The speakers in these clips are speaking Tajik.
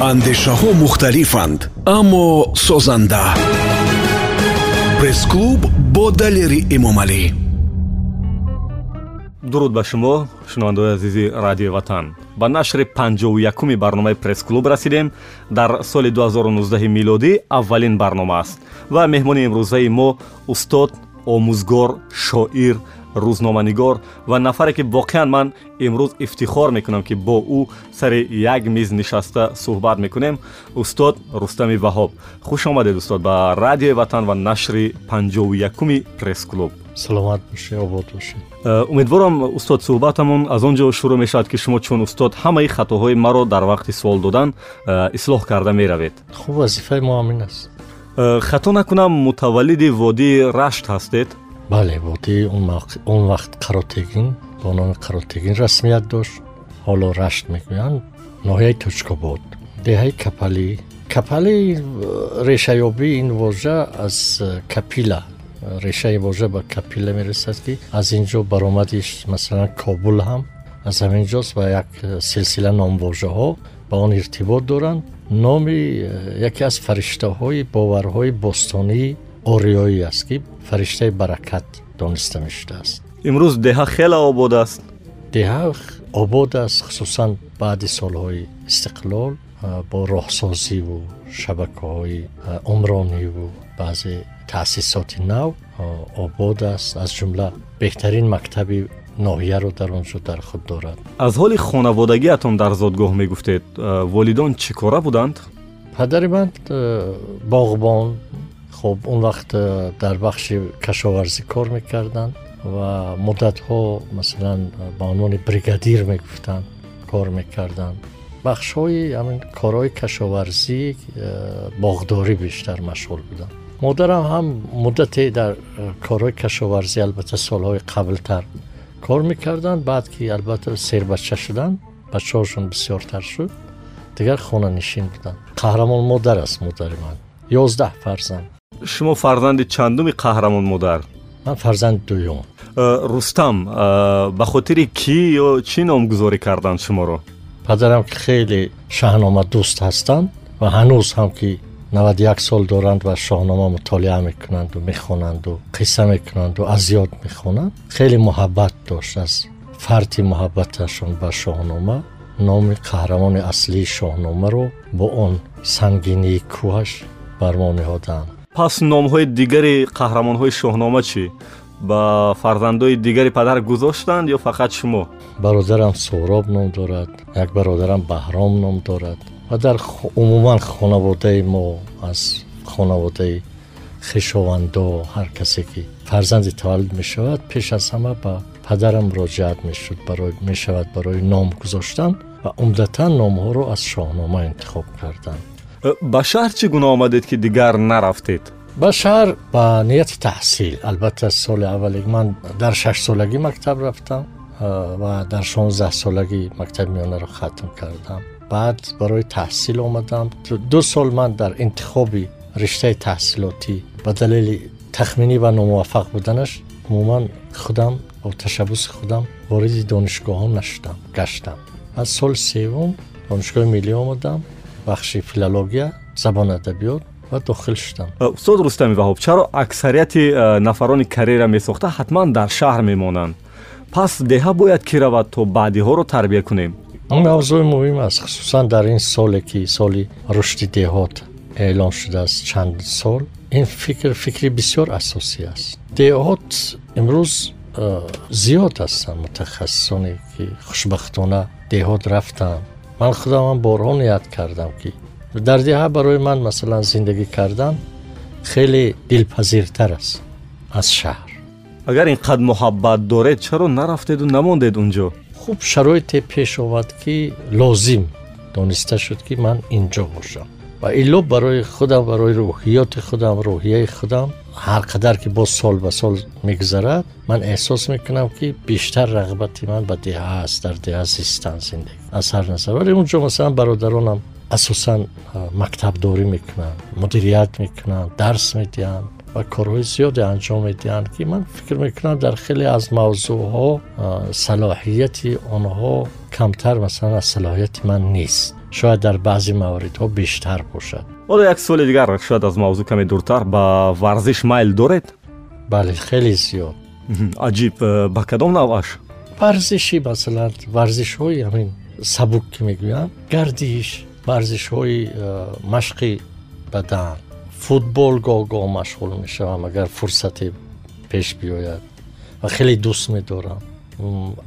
андешаҳо мухталифанд аммо созанда. Пресс-клуб бо далери эмомалӣ дуруд ба шумо шунавандаои азизи радиои ватан. Ба нашри панҷоу якуми барномаи пресс-клуб расидем дар соли 2019 милодӣ аввалин барнома аст ва меҳмони имрӯзаи мо устод омӯзгор шоир рӯзноманигор ва нафаре ки воқеан ман имрӯз ифтихор мекунам ки бо ӯ сари як миз нишаста суҳбат мекунем. Устод рустами ваҳоб хуш омадед устод ба радиои ватан ва нашри панҷоу якуми пресс-клуб. Саломат бошед обод бошед. Э, умедворам устод суҳбатамон аз он ҷо шурӯъ мешавад ки шумо чун устод ҳамаи хатоҳои маро дар вақти суол додан э, ислоҳ карда меравед. Хуб вазифаи мо ҳамин аст. Э, хато накунам мутаваллиди водии рашт ҳастед бале водии он вақт қаротегин бо номи қаротегин расмият дошт. Ҳоло рашт мегӯянд ноҳияи точкобод деҳаи капалӣ капалӣ решаёбии ин вожа аз капила. Решаи вожа ба капила мерасад ки аз ин ҷо баромадиш масалан кобул ҳам. Аз ҳамин ҷост ва як силсила номвожаҳо ба он иртибот доранд. Номи яке аз фариштаҳои боварҳои бостонии ориёӣ аст ки фариштаи баракат дониста мешудааст. Имрӯз деҳа хеле обод аст? Деҳа обод аст хусусан баъди солҳои истиқлол бо роҳсозиву шабакаҳои умрониву баъзе таъсисоти нав обод аст. Аз ҷумла беҳтарин мактаби ноҳияро дар он ҷо дар худ дорад. Аз ҳоли хонаводагиатон дар зодгоҳ мегуфтед волидон чӣ кора буданд? Падари ман боғбон хуб он вақт э, дар бахши кашоварзӣ кор мекарданд ва муддатҳо масалан ба унвони бригадир мегуфтанд кор мекарданд. Бахшҳои ҳамин корҳои кашоварзӣ э, боғдорӣ бештар машғул буданд. Модарам ҳам муддате дар э, корҳои кашоварзӣ албатта солҳои қаблтар кор мекарданд. Баъд ки албатта сербача шуданд бачаҳошон бисёртар шуд дигар хонанишин буданд. Қаҳрамон модар аст модари ман. Ёздаҳ фарзанд шумо фарзанди чандуми қаҳрамон модар ман фарзанди дуюм. Э, рустам э, ба хотири кӣ ё чӣ номгузорӣ карданд шуморо? Падарам ки хеле шаҳномадӯст ҳастанд ва ҳанӯз ҳам ки навадяк сол доранд ва шоҳнома мутолиа мекунанду мехонанду қисса мекунанду аз ёд мехонанд. Хеле муҳаббат дошт аз фарти муҳаббаташон ба шоҳнома номи қаҳрамони аслии шоҳномаро бо он сангинии кӯҳаш бар мо наҳоданд пас номҳои дигари қаҳрамонҳои шоҳнома чӣ? Ба фарзандои дигари падар гузоштанд ё фақат шумо? Бародарам сӯроб ном дорад як бародарам баҳром ном дорад ва дар умуман хонаводаи мо аз хонаводаи хишовандо ҳар касе ки фарзанди таваллуд мешавад пеш аз ҳама ба падарам муроҷиат мешуд мешавад барои ном гузоштан ва умдатан номҳоро аз шоҳнома интихоб карданд ба шаҳр чӣ гуна омадед ки дигар нарафтед ба шаҳр ба нияти таҳсил албатта соли аввале ман дар шашсолагӣ мактаб рафтам ва дар шонздаҳсолагӣ мактаби миёнаро хатм кардам баъд барои таҳсил омадам ду сол ман дар интихоби риштаи таҳсилотӣ ба далели тахминӣ ва номуваффақ буданаш умуман худам бо ташаббуси худам вориди донишгоҳҳо нашудам гаштам аз соли севум донишгоҳи миллӣ омадам бахши филология забони адабиёт ва дохил шудам. Э, устод рустами ваҳоб чаро аксарияти э, нафарони карьера месохта ҳатман дар шаҳр мемонанд? Пас деҳа бояд ки равад то баъдиҳоро тарбия кунем? Ин мавзӯи муҳим аст хусусан дар ин соле ки соли рушди деҳот эълон шудааст чанд сол ин фикр фикри бисёр асосӣ аст. Деҳот имрӯз э, зиёд ҳастанд мутахассисоне ки хушбахтона деҳот рафтанд ман худамам борҳо ният кардам ки дар деҳа барои ман масалан зиндагӣ кардан хеле дилпазиртар аст аз шаҳр. Агар ин қад муҳаббат доред чаро нарафтеду намондед он ҷо хуб шароите пеш омад ки лозим дониста шуд ки ман ин ҷо бошам ва илло барои худам барои рӯҳиёти худам рӯҳияи худам ҳар қадар ки боз сол ба сол мегузарад ман эҳсос мекунам ки бештар рағбати ман ба деҳа аст дар деҳа зистан зиндагӣ аз ҳар назар вале унҷо масалан бародаронам асосан мактабдорӣ мекунанд мудирият мекунанд дарс медиҳанд ва корҳои зиёде анҷом медиҳанд ки ман фикр мекунам дар хеле аз мавзӯъҳо салоҳияти онҳо камтар масалан аз салоҳияти ман нест шояд дар баъзе мавридҳо бештар бошад. Ҳоло як суоли дигар шояд аз мавзӯъ каме дуртар ба варзиш майл доред? Бале хеле зиёд. Аҷиб э, ба кадом навъаш? Варзиши масалан варзишҳои ҳамин сабук ки мегӯям гардиш варзишҳои э, машқи бадан. Футбол гоҳ-гоҳ машғул мешавам агар фурсате пеш биёяд. Ва хеле дӯст медорам.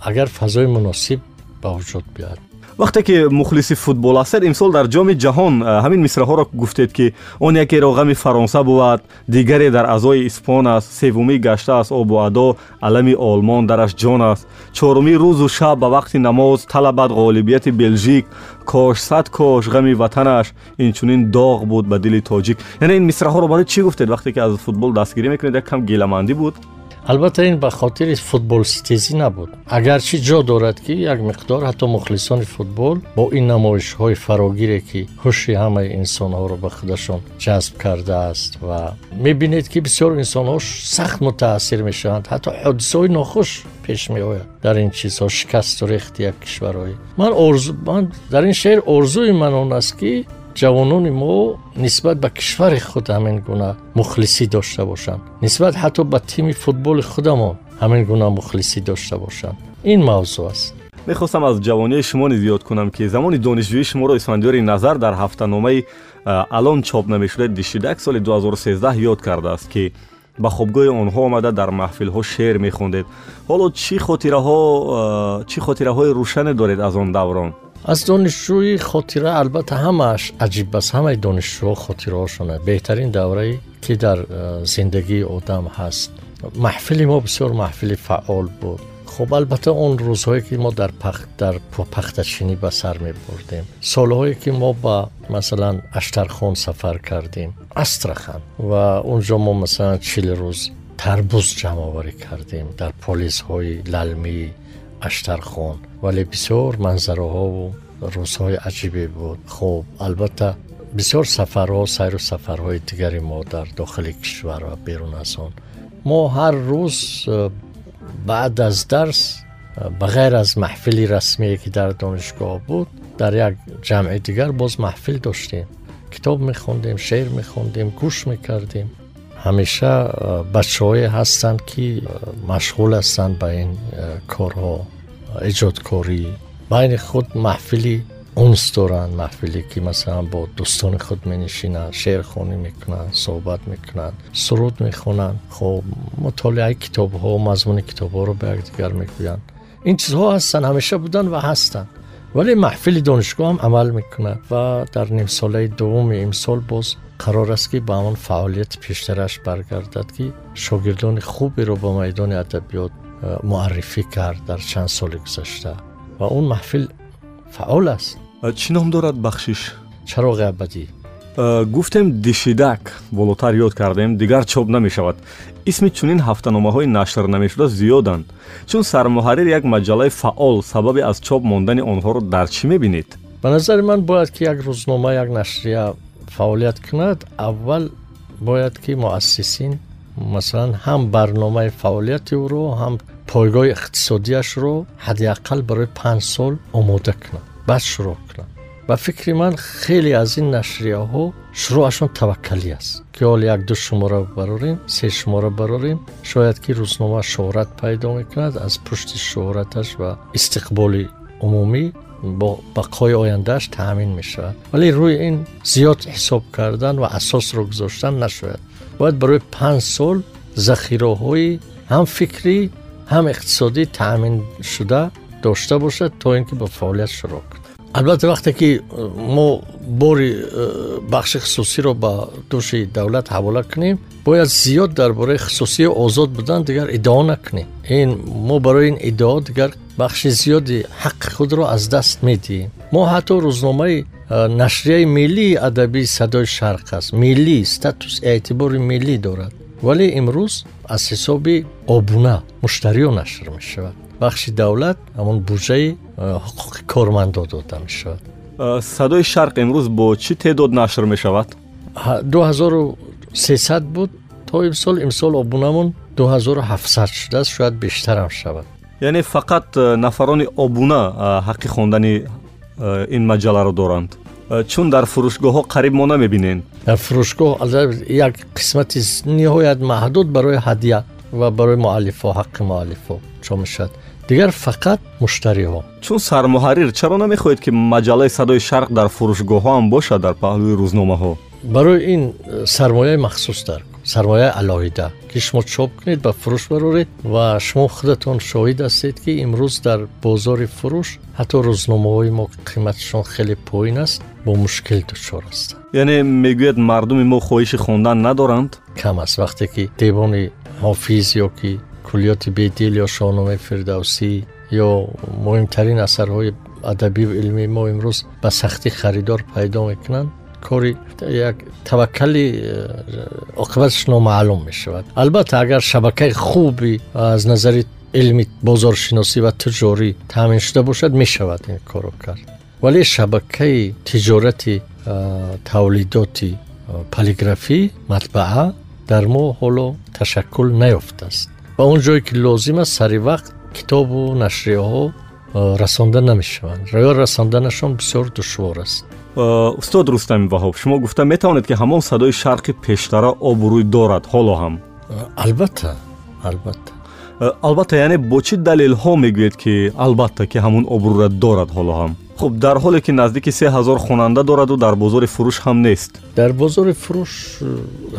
Агар фазои муносиб ба вуҷуд биёяд вақте ки мухлиси футбол ҳастед имсол дар ҷоми ҷаҳон ҳамин мисраҳоро гуфтед ки он якеро ғами фаронса буд дигаре дар аъзои испон аст севумӣ гаштааст обу адо алами олмон дараш ҷон аст. Чорумӣ рӯзу шаб ба вақти намоз талабад ғолибияти белжик кош сад кош ғами ватанаш инчунин доғ буд ба дили тоҷик. Яъне ин мисраҳоро барои чӣ гуфтед вақте ки аз футбол дастгирӣ мекунед як кам гиламандӣ буд албатта ин ба хотири футболситезӣ набуд. Агарчи ҷо дорад ки як миқдор ҳатто мухлисони футбол бо ин намоишҳои фарогире ки ҳуши ҳамаи инсонҳоро ба худашон ҷазб кардааст ва мебинед ки бисёр инсонҳо сахт мутаассир мешаванд. Ҳатто ҳодисаҳои нохуш пеш меояд дар ин чизҳо шикасту рехти як кишварҳои. Ман ман дар ин шеър орзуи ман он аст ки ҷавонони мо нисбат ба кишвари худ ҳамин гуна мухлисӣ дошта бошанд. Нисбат ҳатто ба тими футболи худамон ҳамин гуна мухлисӣ дошта бошанд. Ин мавзӯъ аст. Мехостам аз ҷавонии шумо низ ёд кунам ки замони донишҷӯи шуморо исфандиёри назар дар ҳафтаномаи алон чоп намешуда дишидак соли 2013 ёд кардааст ки ба хобгоҳи онҳо омада дар маҳфилҳо шеър мехондед. Ҳоло чӣ хотираҳо чӣ хотираҳои рӯшане доред аз он даврон аз донишҷӯи хотира албатта ҳамааш аҷиб аст ҳамаи донишҷӯҳо хотираҳошонад беҳтарин даврае ки дар э, зиндагии одам ҳаст маҳфили мо бисёр маҳфили фаъол буд хуб албатта он рӯзҳое ки мо дар пахтачинӣ ба сар мебурдем солҳое ки мо ба масалан аштархон сафар кардем астрахан ва унҷо мо масалан чил рӯз тарбуз ҷамъоварӣ кардем дар полисҳои лалмии аштархон вале бисёр манзараҳову рӯзҳои аҷибе буд хуб албатта бисёр сафарҳо сайру сафарҳои дигари мо дар дохили кишвар ва берун аз он мо ҳар рӯз э, баъд аз дарс э, ба ғайр аз маҳфили расмие ки дар донишгоҳ буд дар як ҷамъи дигар боз маҳфил доштем китоб мехондем шеър мехондем гӯш мекардем ҳамеша э, бачаҳое ҳастанд ки машғул ҳастанд ба ин корҳо эҷодкорӣ байни худ маҳфили унс доранд маҳфиле ки масалан бо дӯстони худ менишинанд шеърхонӣ мекунанд суҳбат мекунанд суруд мехонанд хоб мутолиаи китобҳо мазмуни китобҳоро ба якдигар мегӯянд ин чизҳо ҳастанд ҳамеша буданд ва ҳастанд вале маҳфили донишгоҳ ҳам амал мекунад ва дар нимсолаи дуввуми имсол боз қарор аст ки ба ҳамон фаъолияти пештараш баргардад ки шогирдони хуберо ба майдони адабиёт муаррифӣ кард дар чанд соли гузашта. Ва он маҳфил фаъол аст. Чӣ ном дорад бахшиш? Чароғи абадӣ. Гуфтем дишидак болотар ёд кардем дигар чоп намешавад. Исми чунин ҳафтаномаҳои нашр намешуда зиёданд. Чун сармуҳаррир як маҷаллаи фаъол сабаби аз чоп мондани онҳоро дар чӣ мебинед? Ба назари ман бояд ки як рӯзнома як нашрия фаъолият кунад аввал бояд ки муассисин масалан ҳам барномаи фаъолияти ӯро ҳам пойгоҳи иқтисодиашро ҳадди ақал барои панҷ сол омода кунад баъд шурӯъ кунад ба фикри ман хеле аз ин нашрияҳо шурӯъашон таваккалӣ аст ки ҳол якду шумора барорем се шумора барорем шояд ки рӯзномааш шӯҳрат пайдо мекунад аз пушти шӯҳраташ ва истиқболи умумӣ бо бақои ояндааш таъмин мешавад вале рӯи ин зиёд ҳисоб кардан ва асосро гузоштан нашояд бояд барои панҷ сол захираҳои ҳам фикрӣ ҳам иқтисодӣ таъминшуда дошта бошад то ин ки ба фаъолият шурӯъ кунад албатта вақте ки э, мо бори э, бахши хусусиро ба дӯши давлат ҳавола кунем бояд зиёд дар бораи хусусии озод будан дигар иддао накунем. Ин мо барои ин иддао дигар бахши зиёди ҳаққи худро аз даст медиҳем. Мо ҳатто рӯзномаи э, нашрияи миллии адабии садои шарқ аст. Миллӣ статус эътибори миллӣ дорад. Вале имрӯз аз ҳисоби обуна муштариё нашр мешавад. Бахши давлат ҳамон буҷаи ҳуқуқи кормандо дода мешавад э, садои шарқ имрӯз бо чӣ теъдод нашр мешавад? 2300 буд то имсол имсол обунамон 2700 шудааст шояд бештарам шавад. Яъне фақат э, нафарони обуна ҳаққи хондани ин маҷаларо доранд. Чун дар фурӯшгоҳҳо қариб мо намебинем дар фурӯшгоҳ як қисмати ниҳоят маҳдуд барои ҳадя ва барои муаллифҳо ҳаққи муаллифҳо чоп мешавад дигар фақат муштариҳо. Чун сармуҳаррир чаро намехоҳед ки маҷалаи садои шарқ дар фурӯшгоҳҳо ҳам бошад дар паҳлӯи рӯзномаҳо? Барои ин э, сармояи махсус дар сармояи алоҳида ки шумо чоп кунед ба фурӯш бароред ва шумо худатон шоҳид ҳастед ки имрӯз дар бозори фурӯш ҳатто рӯзномаҳои мо қиматашон хеле поин аст бо мушкил дучор ҳастанд. Яъне мегӯяд мардуми мо хоҳиши хондан надоранд? Кам аст. Вақте ки девони ҳофиз ё ки куллиёти бедил ё шоҳномаи фирдавсӣ ё муҳимтарин асарҳои адабиву илмии мо имрӯз ба сахтӣ харидор пайдо мекунанд кори як таваккали э, оқибаташ номаълум мешавад албатта агар шабакаи хуби аз назари илми бозоршиносӣ ва тиҷорӣ таъмин шуда бошад мешавад ин корро кард вале шабакаи тиҷорати э, тавлидоти э, полиграфӣ матбаа дар мо ҳоло ташаккул наёфтааст ва он ҷое ки лозим аст сари вақт китобу нашриёҳо расонда намешаванд. Ё расонданашон бисёр душвор аст. Устод рустами ваҳоб шумо гуфта метавонед ки ҳамон садои шарқи пештара обрӯй дорад ҳоло ҳам? Албатта албатта. Албатта яъне бо чӣ далелҳо мегӯед ки албатта ки ҳамон обрӯра дорад ҳоло ҳам? Хуб дар ҳоле ки наздики се ҳазор хонанда дораду дар бозори фурӯш ҳам нест. Дар бозори фурӯш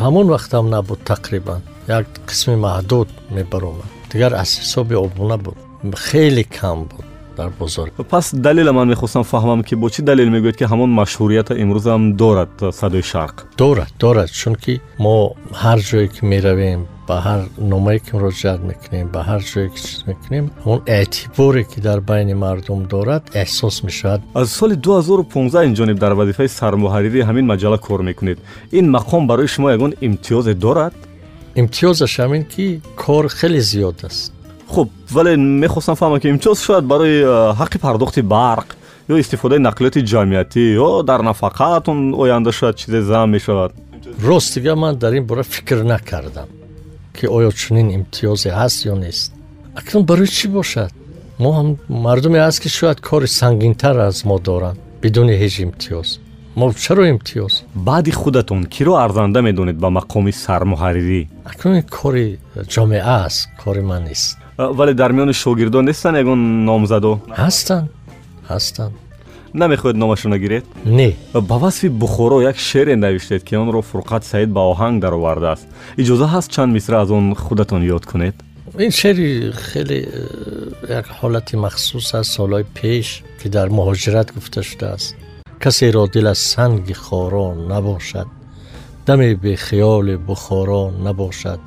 ҳамон вақтам набуд тақрибан як қисми маҳдуд мебаромад дигар аз ҳисоби обуна буд. Хеле кам буд дар бозор. Пас далела ман мехостам фаҳмам ки бо чӣ далел мегӯед ки ҳамон машҳурията имрӯзам дорад садои шарқ? Дорад дорад чунки мо ҳар ҷое ки меравем ба ҳар номае ки муроҷиат мекунем ба ҳар ҷое ки чиз мекунем ҳамон эътиборе ки дар байни мардум дорад эҳсос мешавад. Аз соли 2015 инҷониб дар вазифаи сармуҳарририи ҳамин маҷалла кор мекунед. Ин мақом барои шумо ягон имтиёзе дорад имтиёзаш ҳамин ки кор хеле зиёд аст. Хуб вале мехостам фаҳмам ки имтиёз шояд барои ҳаққи пардохти барқ ё истифодаи нақлиёти ҷамъиятӣ ё дар нафақаатон оянда шояд чизе зам мешавад. Рост дига ман дар ин бора фикр накардам ки оё чунин имтиёзе ҳаст ё нест. Акнун барои чӣ бошад? Мо ҳам мардуме ҳаст ки шояд кори сангинтар аз мо доранд бидуни ҳеҷ имтиёз мо чаро имтиёз баъди худатон киро арзанда медонед ба мақоми сармуҳаррирӣ акнун кори ҷомеа аст кори ман нест вале дар миёни шогирдон нестанд ягон номзадо ҳастанд ҳастанд намехоҳед номашона гиред не ба васфи бухоро як шеъре навиштед ки онро фурқат саид ба оҳанг даровардааст иҷоза ҳаст чанд мисра аз он худатон ёд кунед ин шеъри хеле э, як ҳолати махсус аст солҳои пеш ки дар муҳоҷират гуфта шудааст касеро дил аз санги хорон набошад даме бехиёли бухоро набошад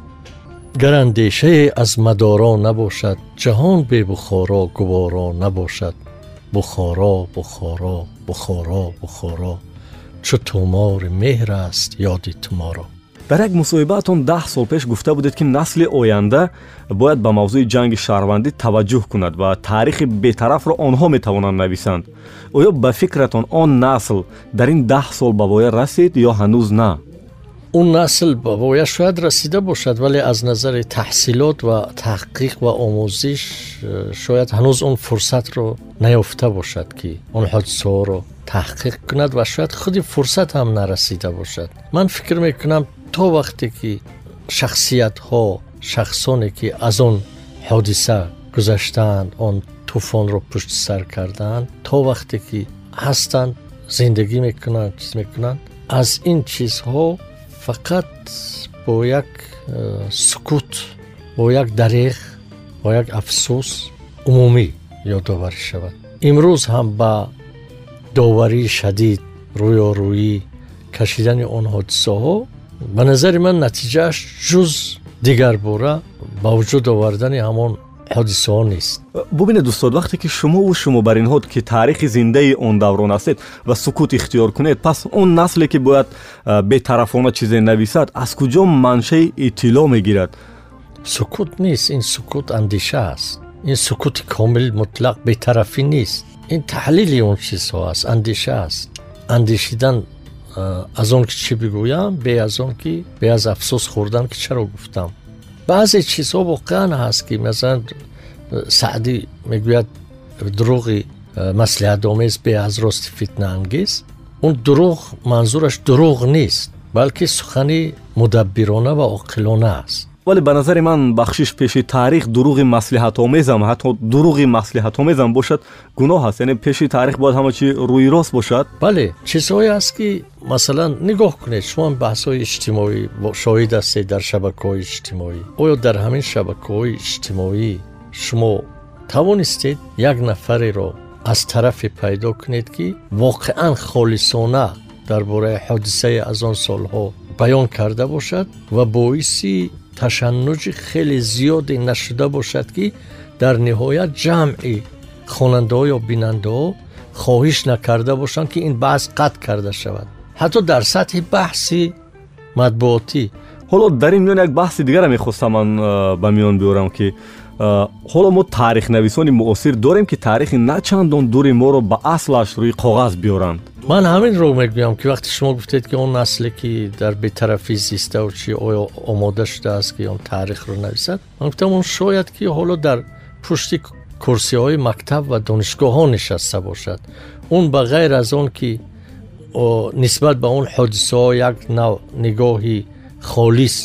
гар андешае аз мадоро набошад ҷаҳон бебухоро гуворо набошад бухоро бухоро бухоро бухоро чу тӯмори меҳр аст ёди туморо дар як мусоҳибаатон даҳ сол пеш гуфта будед ки насли оянда бояд ба мавзӯи ҷанги шаҳрвандӣ таваҷҷӯҳ кунад ва таърихи бетарафро онҳо метавонанд нависанд. Оё ба фикратон он насл дар ин даҳ сол ба воя расид ё ҳанӯз на? Он насл ба воя шояд расида бошад вале аз назари таҳсилот ва таҳқиқ ва омӯзиш э, шояд ҳанӯз он фурсатро наёфта бошад ки он ҳодисаҳоро таҳқиқ кунад ва шояд худи фурсат ҳам нарасида бошад. Ман фикр мекунам то вақте ки шахсиятҳо шахсоне ки аз он ҳодиса гузаштаанд он тӯфонро пушти сар кардаанд то вақте ки ҳастанд зиндагӣ мекунанд чиз мекунанд аз ин чизҳо фақат бо як э, сукут бо як дареғ бо як афсӯс умумӣ ёдоварӣ шавад. Имрӯз ҳам ба доварии шадид рӯёрӯӣ кашидани он ҳодисаҳо ба назари ман натиҷааш ҷуз дигарбора ба вуҷуд овардани ҳамон ҳодисаҳо нест. Бубинед устод вақте ки шумову шумо бар ин ҳод ки таърихи зиндаи он даврон ҳастед ва сукут ихтиёр кунед пас он насле ки бояд бетарафона чизе нависад аз куҷо маншаи иттилоъ мегирад? Сукут нест ин сукут андеша аст. Ин сукути комил мутлақ бетарафӣ нест. Ин таҳлили он чизҳо аст андеша аст. Андешидан аз он ки чӣ бигӯям? Бе аз он ки бе аз афсӯс хӯрдан ки чаро гуфтам. Баъзе чизҳо воқеан ҳаст ки масалан саъдӣ мегӯяд дуруғи маслиҳатомез беаз рости фитнаангез он дурӯғ манзураш дурӯғ нест балки сухани мудаббирона ва оқилона аст вале ба назари ман бахшиш пеши таърих дурӯғи маслиҳатомезам ҳатто дурӯғи маслиҳатомезам бошад гуноҳ аст. Яъне пеши таърих бояд ҳама чи рӯйрост бошад. Бале чизҳое аст ки масалан нигоҳ кунед шумо баҳсҳои иҷтимоӣ шоҳид ҳастед дар шабакаҳои иҷтимоӣ. Оё дар ҳамин шабакаҳои иҷтимоӣ шумо тавонистед як нафареро аз тарафе пайдо кунед ки воқеан холисона дар бораи ҳодисае аз он солҳо баён карда бошад ва боиси ташаннуҷи хеле зиёде нашуда бошад ки дар ниҳоят ҷамъи хонандаҳо ё бинандаҳо хоҳиш накарда бошанд ки ин баҳс қатъ карда шавад. Ҳатто дар сатҳи баҳси матбуотӣ. Ҳоло дар ин миён як баҳси дигаре мехостам ман ба миён биёрам ки ҳоло мо таърихнависони муосир дорем ки таърихи на чандон дури моро ба аслаш рӯи коғаз биёранд ман ҳаминро мегӯям ки вақте шумо гуфтед ки он насле ки дар бетарафӣ зиставу чи оё омода шудааст ки он таърихро нависад ман гуфтам он шояд ки ҳоло дар пушти курсиҳои мактаб ва донишгоҳҳо нишаста бошад он ба ғайр аз он ки нисбат ба он ҳодисаҳо як нав нигоҳи холис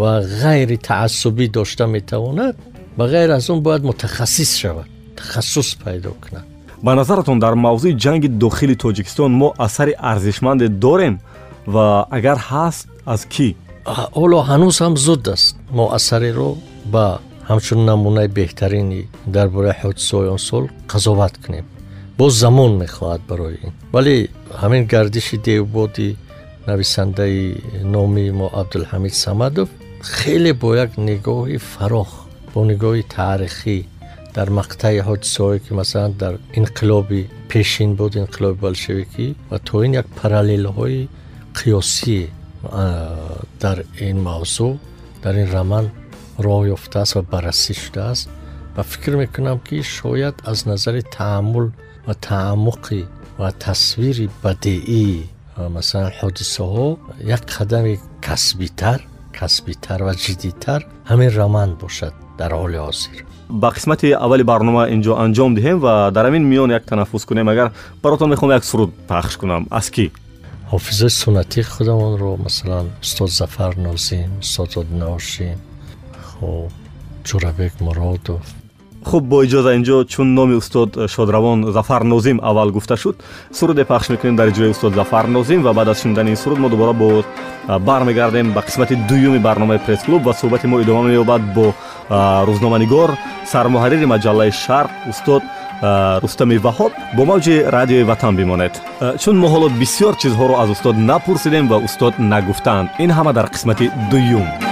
ва ғайри таассубӣ дошта метавонад ба ғайр аз он бояд мутахассис шавад тахассус пайдо кунад ба назаратон дар мавзӯи ҷанги дохили тоҷикистон мо асари арзишманде дорем ва агар ҳаст аз кӣ? Ҳоло ҳанӯз ҳам зуд аст. Мо асареро ба ҳамчун намунаи беҳтарини дар бораи ҳодисаҳои он сол қазоват кунем. Боз замон мехоҳад барои ин. Вале ҳамин гардиши девбоди нависандаи номи мо абдулҳамид самадов хеле бо як нигоҳи фарох бо нигоҳи таърихӣ дар мақтаи ҳодисаҳое ки масалан дар инқилоби пешин буд инқилоби болшевикӣ ва то ин як параллелҳои қиёсӣ дар ин мавзӯъ дар ин раман роҳ ёфтааст ва баррасӣ шудааст. Ва фикр мекунам ки шояд аз назари таъаммул ва таъаммуқи ва тасвири бадеии масалан ҳодисаҳо як қадами касбитар касбитар ва ҷиддитар ҳамин раман бошад дар ҳоли ҳозир ба қисмати аввали барнома инҷо анҷом диҳем ва дар ҳамин миён як танаффус кунем агар баротон мехоҳам як суруд пахш кунам аз кӣ ҳофизои суннатии худамонро масалан устод зафар нозим устод одинаошин хоб ҷурабек муродов хуб бо иҷоза инҷо чун номи устод шодравон зафар нозим аввал гуфта шуд. Суруде пахш мекунем дар ҷои устод зафар нозим ва баъд аз шунидани ин суруд мо дубора бо бармегардем ба қисмати дуюми барномаи пресс-клуб ва суҳбати мо идома меёбад бо рӯзноманигор сармуҳаррири маҷаллаи шарқ устод рустами ваҳоб бо мавҷи радиои ватан бимонед. Чун мо ҳоло бисёр чизҳоро аз устод напурсидем ва устод нагуфтаанд. Ин ҳама дар қисмати дуюм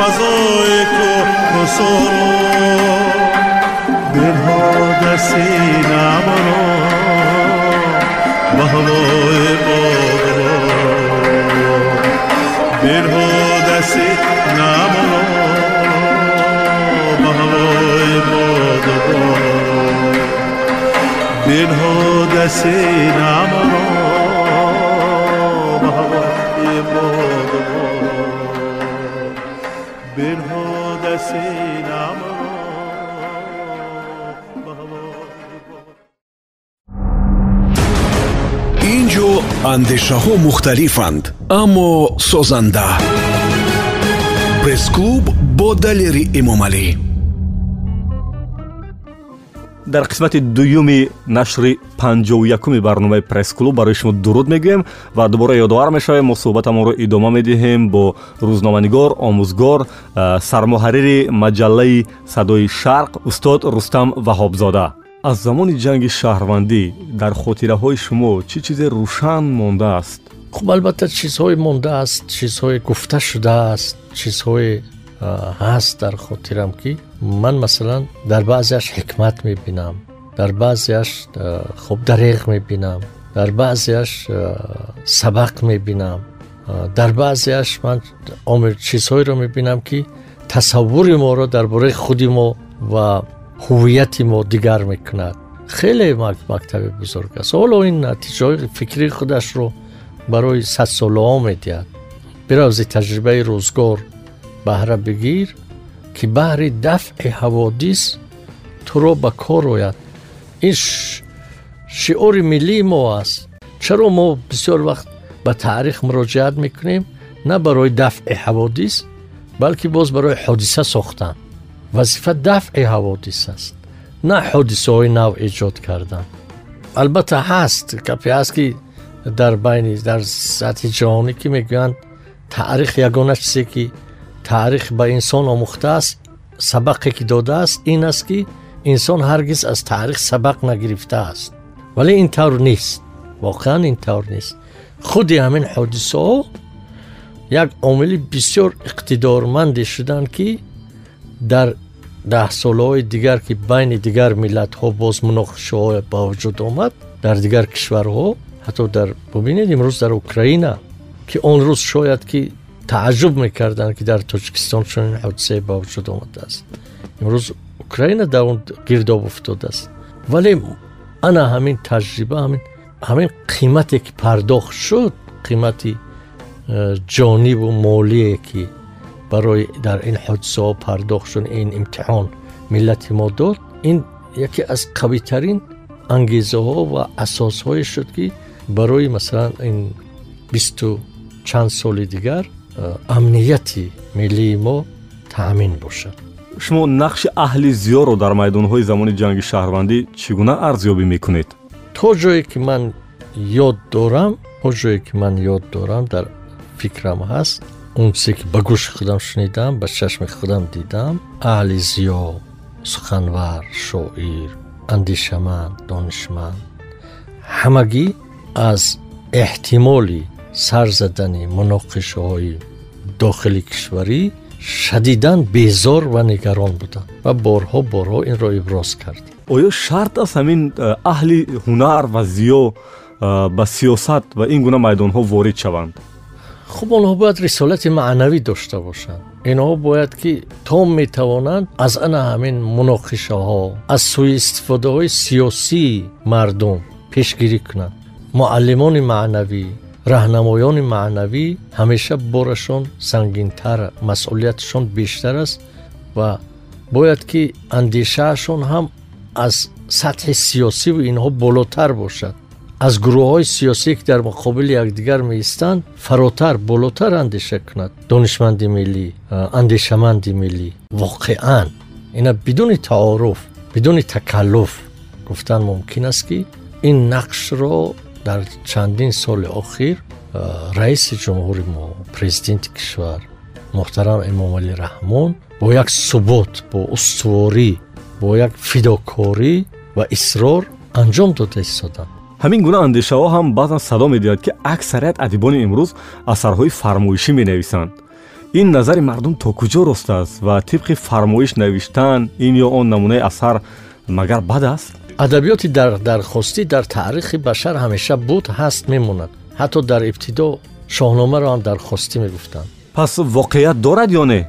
fazoico no soro bin ho da si na mono mahlo ho da si na mono mahlo ho da si андешаҳо мухталифанд аммо созанда. Пресс-клуб бо далери эмомалӣ. Дар қисмати дуюми нашри панҷоу якуми барномаи пресс-клуб барои шумо дуруд мегӯем ва дубора ёдовар мешавем. Мо суҳбатамонро идома медиҳем бо рӯзноманигор омӯзгор сармуҳаррири маҷаллаи садои шарқ устод рустам ваҳобзода аз замони ҷанги шаҳрвандӣ дар хотираҳои шумо чӣ чизе рӯшан мондааст? Хуб албатта чизҳое мондааст чизҳое гуфта шудааст чизҳое ҳаст дар хотирам ки ман масалан дар баъзеаш ҳикмат мебинам дар баъзеаш хуб дареғ мебинам дар баъзеаш сабақ мебинам дар баъзеаш ман чизҳоеро мебинам ки тасаввури моро дар бораи худи мо ва ҳуввияти мо дигар мекунад хеле мактаби бузург аст ҳоло ин натиҷаҳои фикри худашро барои садсолаҳо медиҳад биравзи таҷрибаи рӯзгор баҳра бигир ки баҳри дафъи ҳаводис туро ба кор ояд ин шиори миллии мо аст чаро мо бисёр вақт ба таърих муроҷиат мекунем на барои дафъи ҳаводис балки боз барои ҳодиса сохтан вазифа дафъи ҳаводис аст на ҳодисаҳои нав эҷод кардан. Албатта ҳаст гапе ҳаст ки дар байни дар сатҳи ҷаҳонӣ ки мегӯянд таърих ягона чизе ки таърих ба инсон омӯхтааст сабақе ки додааст ин аст ки инсон ҳаргиз аз таърих сабақ нагирифтааст вале ин тавр нест воқеан ин тавр нест. Худи ҳамин ҳодисаҳо як омили бисёр иқтидорманде шуданд ки дар даҳсолаҳои дигар ки байни дигар миллатҳо боз муноқишаҳо ба вуҷуд омад дар дигар кишварҳо ҳатто дар бубинед имрӯз дар украина ки он рӯз шояд ки тааҷҷуб мекарданд ки дар тоҷикистон чунин ҳодисае ба вуҷуд омадааст. имрӯз украина дар он гирдоб уфтодааст. вале ана ҳамин таҷриба ҳамин қимате ки пардохт шуд қимати э, ҷонибу молие ки барои дар ин ҳодисаҳо пардохт шуд ин имтиҳон. Миллати мо дод ин яке аз қавитарин ангезаҳо ва асосҳое шуд ки барои масалан ин бисту чанд соли дигар амнияти миллии мо таъмин бошад. Шумо нақши аҳли зиёро дар майдонҳои замони ҷанги шаҳрвандӣ чӣ гуна арзёбӣ мекунед? То ҷое ки ман ёд дорам то ҷое ки ман ёд дорам дар фикрам ҳаст он чизе ки ба гӯши худам шунидам ба чашми худам дидам аҳли зиё суханвар шоир андешаманд донишманд. Ҳамагӣ аз эҳтимоли сар задани муноқишаҳои дохили кишварӣ шадидан безор ва нигарон буданд ва борҳо борҳо инро иброз кард оё шарт аст ҳамин э, аҳли ҳунар ва зиё э, ба сиёсат ва ин гуна майдонҳо ворид шаванд хуб онҳо бояд рисолати маънавӣ дошта бошанд инҳо бояд ки то метавонанд аз ана ҳамин муноқишаҳо аз сӯистифодаҳои сиёсии мардум пешгирӣ кунанд муаллимони маънавӣ раҳнамоёни маънавӣ ҳамеша борашон сангинтар масъулияташон бештар аст ва бояд ки андешаашон ҳам аз сатҳи сиёсиву инҳо болотар бошад аз гурӯҳҳои сиёсие ки дар муқобили якдигар меистанд фаротар болотар андеша кунад. Донишманди миллӣ андешаманди миллӣ воқеан. Ина бидуни тааруф бидуни такаллуф. Гуфтан мумкин аст ки ин нақшро дар чандин соли охир раиси ҷумҳури мо президенти кишвар муҳтарам эмомалӣ раҳмон бо як субут бо устуворӣ бо як фидокорӣ ва исрор анҷом дода истоданд ҳамин гуна андешаҳо ҳам баъзан садо медиҳад ки аксарият адибони имрӯз асарҳои фармоишӣ менависанд. Ин назари мардум то куҷо рост аст ва тибқи фармоиш навиштан ин ё он намунаи асар магар бад аст? Адабиёти дархостӣ дар таърихи башар ҳамеша буд ҳаст мемонад. Ҳатто дар ибтидо шоҳномаро ҳам дархостӣ мегуфтанд. Пас воқеият дорад ё не?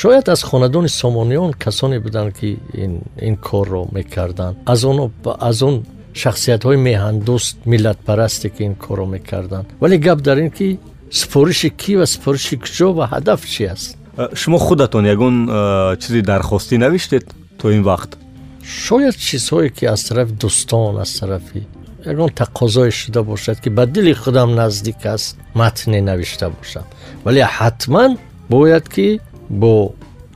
Шояд аз хонадони сомониён касоне буданд ки ин корро мекарданд. Аз он шахсиятҳои меҳандӯст миллатпарасте ки ин корро мекарданд вале гап дар ин ки супориши кӣ ва супориши куҷо ва ҳадаф чи аст э, шумо худатон ягон э, чизи дархостӣ навиштед то ин вақт шояд чизҳое ки аз тарафи дӯстон аз тарафи ягон тақозое шуда бошад ки ба дили худам наздик аст матне навишта бошам вале ҳатман бояд ки бо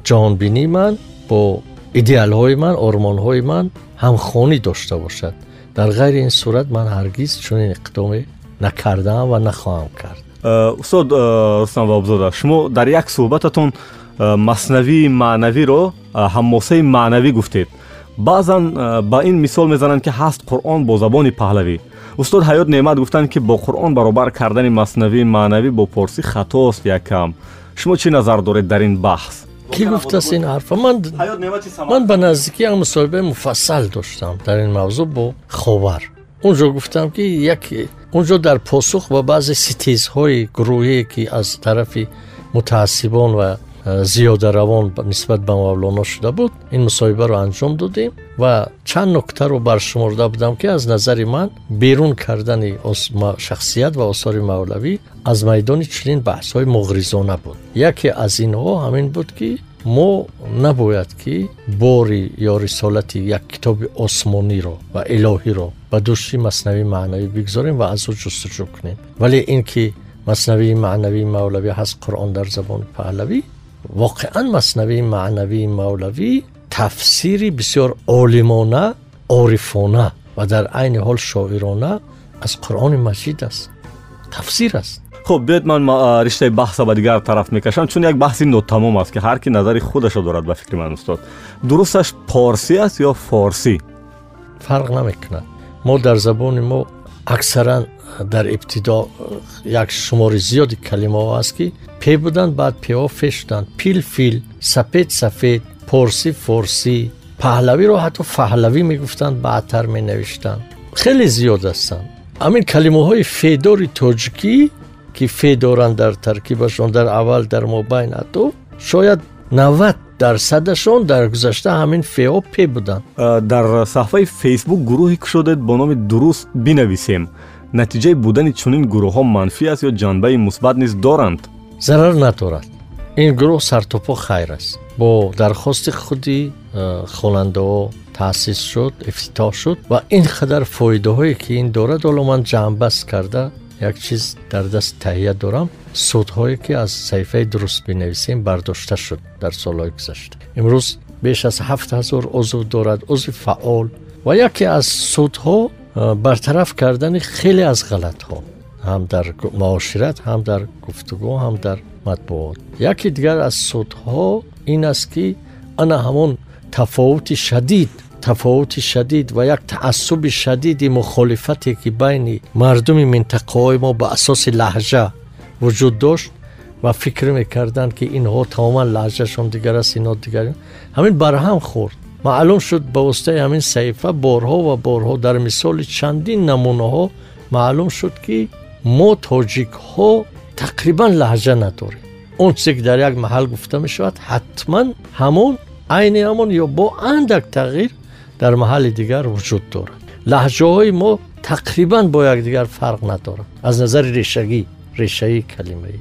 ҷонбинии ман бо идеалҳои ман ормонҳои ман ҳамхонӣ дошта бошад дар ғайри ин сурат ман ҳаргиз чунин иқдоме накардаам ва нахоҳам кард. Э, устод э, рустам вобзода шумо дар як суҳбататон э, маснавии маънавиро ҳаммосаи маънавӣ гуфтед. Баъзан ба ин мисол мезананд ки ҳаст қуръон бо забони паҳлавӣ. Устод ҳаёт неъмат гуфтанд ки бо қуръон баробар кардани маснавии маънавӣ бо порсӣ хатост якам. Шумо чӣ назар доред дар ин баҳс кӣ гуфтааст ин ҳарфа ман ба наздикӣ як мусоҳибаи муфассал доштам. Дар ин мавзӯъ бо ховар. Унҷо гуфтам ки як унҷо дар посух ба баъзе ситезҳои гурӯҳие ки аз тарафи мутаассибон ва зиёдаравон нисбат ба мавлоно шуда буд. Ин мусоҳибаро анҷом додем ва чанд нуктаро баршуморда будам ки аз назари ман берун кардани шахсият ва осори мавлавӣ аз майдони чунин баҳсҳои муғризона буд. Яке аз инҳо ҳамин буд ки мо набояд ки бори ё рисолати як китоби осмониро ва илоҳиро ба дӯши маснавии маънавӣ бигзорем ва аз ӯ ҷустуҷӯ кунем. Вале ин ки маснавии маънавии мавлавӣ ҳаст қуръон дар забони паҳлавӣ воқеан маснавии маънавии мавлавӣ тафсири бисёр олимона орифона ва дар айни ҳол шоирона аз қуръони маҷид аст тафсир аст хуб биёед ман риштаи баҳса ба дигар тараф мекашам чун як баҳси нотамом аст ки ҳар ки назари худашро дорад ба фикри ман устод дурусташ порсӣ аст ё форсӣ фарқ намекунад мо дар забони мо аксаран дар ибтидо як шумори зиёди калимаҳо аст ки пе буданд баъд пеҳо фе шуданд. Пил фил сафед сафед порсӣ форсӣ паҳлавиро ҳатто фаҳлавӣ мегуфтанд баъдтар менавиштанд. Хеле зиёд ҳастанд. Ҳамин калимаҳои федори тоҷикӣ ки фе доранд дар таркибашон дар аввал дар мобайн ҳатто шояд навад дарсадашон дар гузашта ҳамин феҳо пе буданд. Дар саҳфаи фейсбук гурӯҳе кушодед бо номи дуруст бинависем натиҷаи будани чунин гурӯҳҳо манфӣ аст ё ҷанбаи мусбат низ доранд? Зарар надорад. Ин гурӯҳ сартопо хайр аст. Бо дархости худи хонандаҳо таъсис шуд ифтитоҳ шуд ва ин қадар фоидаҳое ки ин дорад ҳоло ман ҷамъбаст карда як чиз дар даст таҳия дорам судҳое ки аз саҳифаи дуруст бинависем бардошта шуд дар солҳои гузашта имрӯз беш аз ҳафт ҳазор узв дорад узви фаъол ва яке аз судҳо бартараф кардани хеле аз ғалатҳо ҳам дар муошират ҳам дар гуфтугӯ ҳам дар матбуот яке дигар аз судҳо ин аст ки ана ҳамон тафовути шадид тафовути шадид ва як таассуби шадиди мухолифате ки байни мардуми минтақаҳои мо ба асоси лаҳҷа вуҷуд дошт ва фикр мекарданд ки инҳо тамоман лаҳҷашон дигар аст инҳо дигар ҳамин барҳам хӯрд маълум шуд ба воситаи ҳамин саҳифа борҳо ва борҳо дар мисоли чандин намунаҳо маълум шуд ки мо тоҷикҳо тақрибан лаҳҷа надорем он чизе ки дар як маҳал гуфта мешавад ҳатман ҳамон айни ҳамон ё бо андак тағйир дар маҳалли дигар вуҷуд дорад лаҳҷаҳои мо тақрибан бо якдигар фарқ надорад аз назари решагӣ решаи калимаӣ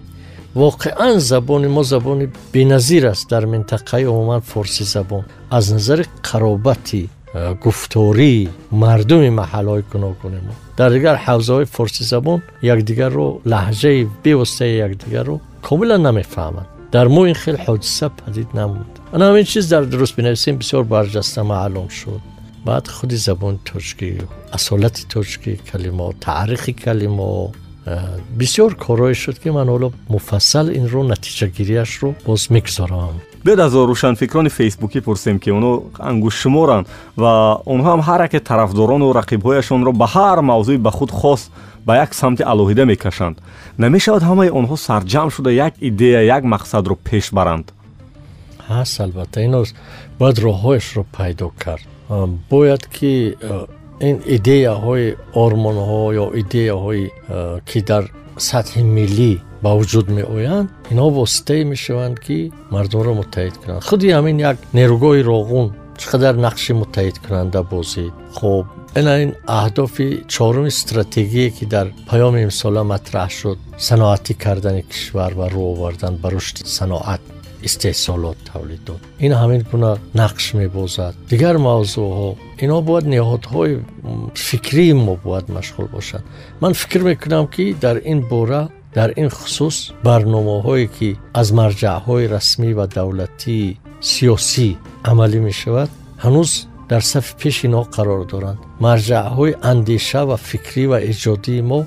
воқеан забони мо забони беназир аст дар минтақаи умуман форсӣ забон аз назари қаробати э, гуфтории мардуми маҳалҳои гуногуни мо дар дигар ҳавзаҳои форсизабон якдигарро лаҳҷаи бевоситаи якдигарро комилан намефаҳманд дар мо ин хел ҳодиса падид намуд ана ҳамин чиз дар дуруст бинависем бисёр барҷаста маълум шуд баъд худи забони тоҷикӣ асолати тоҷикӣ калимо таърихи калимо э, бисёр корҳое шуд ки ман ҳоло муфассал инро натиҷагириашро боз мегузорам. Биёд аз рӯшанфикрони фейсбукӣ пурсем ки онҳо ангушшуморанд ва онҳо ҳам ҳар яке тарафдорону рақибҳояшонро ба ҳар мавзӯи ба худ хос ба як самти алоҳида мекашанд. Намешавад ҳамаи онҳо сарҷамъ шуда як идея як мақсадро пеш баранд. Ҳаст албатта ино бояд роҳҳояшро пайдо кард. Бояд ки ин идеяҳои ормонҳо ё идеяҳои ки дар сатҳи миллӣ ба вуҷуд меоянд инҳо воситае мешаванд ки мардумро муттаҳид кунанд. Худи ҳамин як нерӯгоҳи роғун чӣ қадар нақши муттаҳидкунанда бозид. Хуб ина ин аҳдофи чоруми стратегие ки дар паёми имсола матраҳ шуд. Саноатӣ кардани кишвар ва рӯ овардан ба рушди саноат истеҳсолот тавлид дод. ин ҳамин гуна нақш мебозад. дигар мавзӯъҳо инҳо бояд неҳодҳои фикрии мо бояд машғул бошанд ман фикр мекунам ки дар ин бора дар ин хусус барномаҳое ки аз марҷаъҳои расмӣ ва давлатии сиёсӣ амалӣ мешавад ҳанӯз дар сафи пеши инҳо қарор доранд. марҷаъҳои андеша ва фикрӣ ва эҷодии мо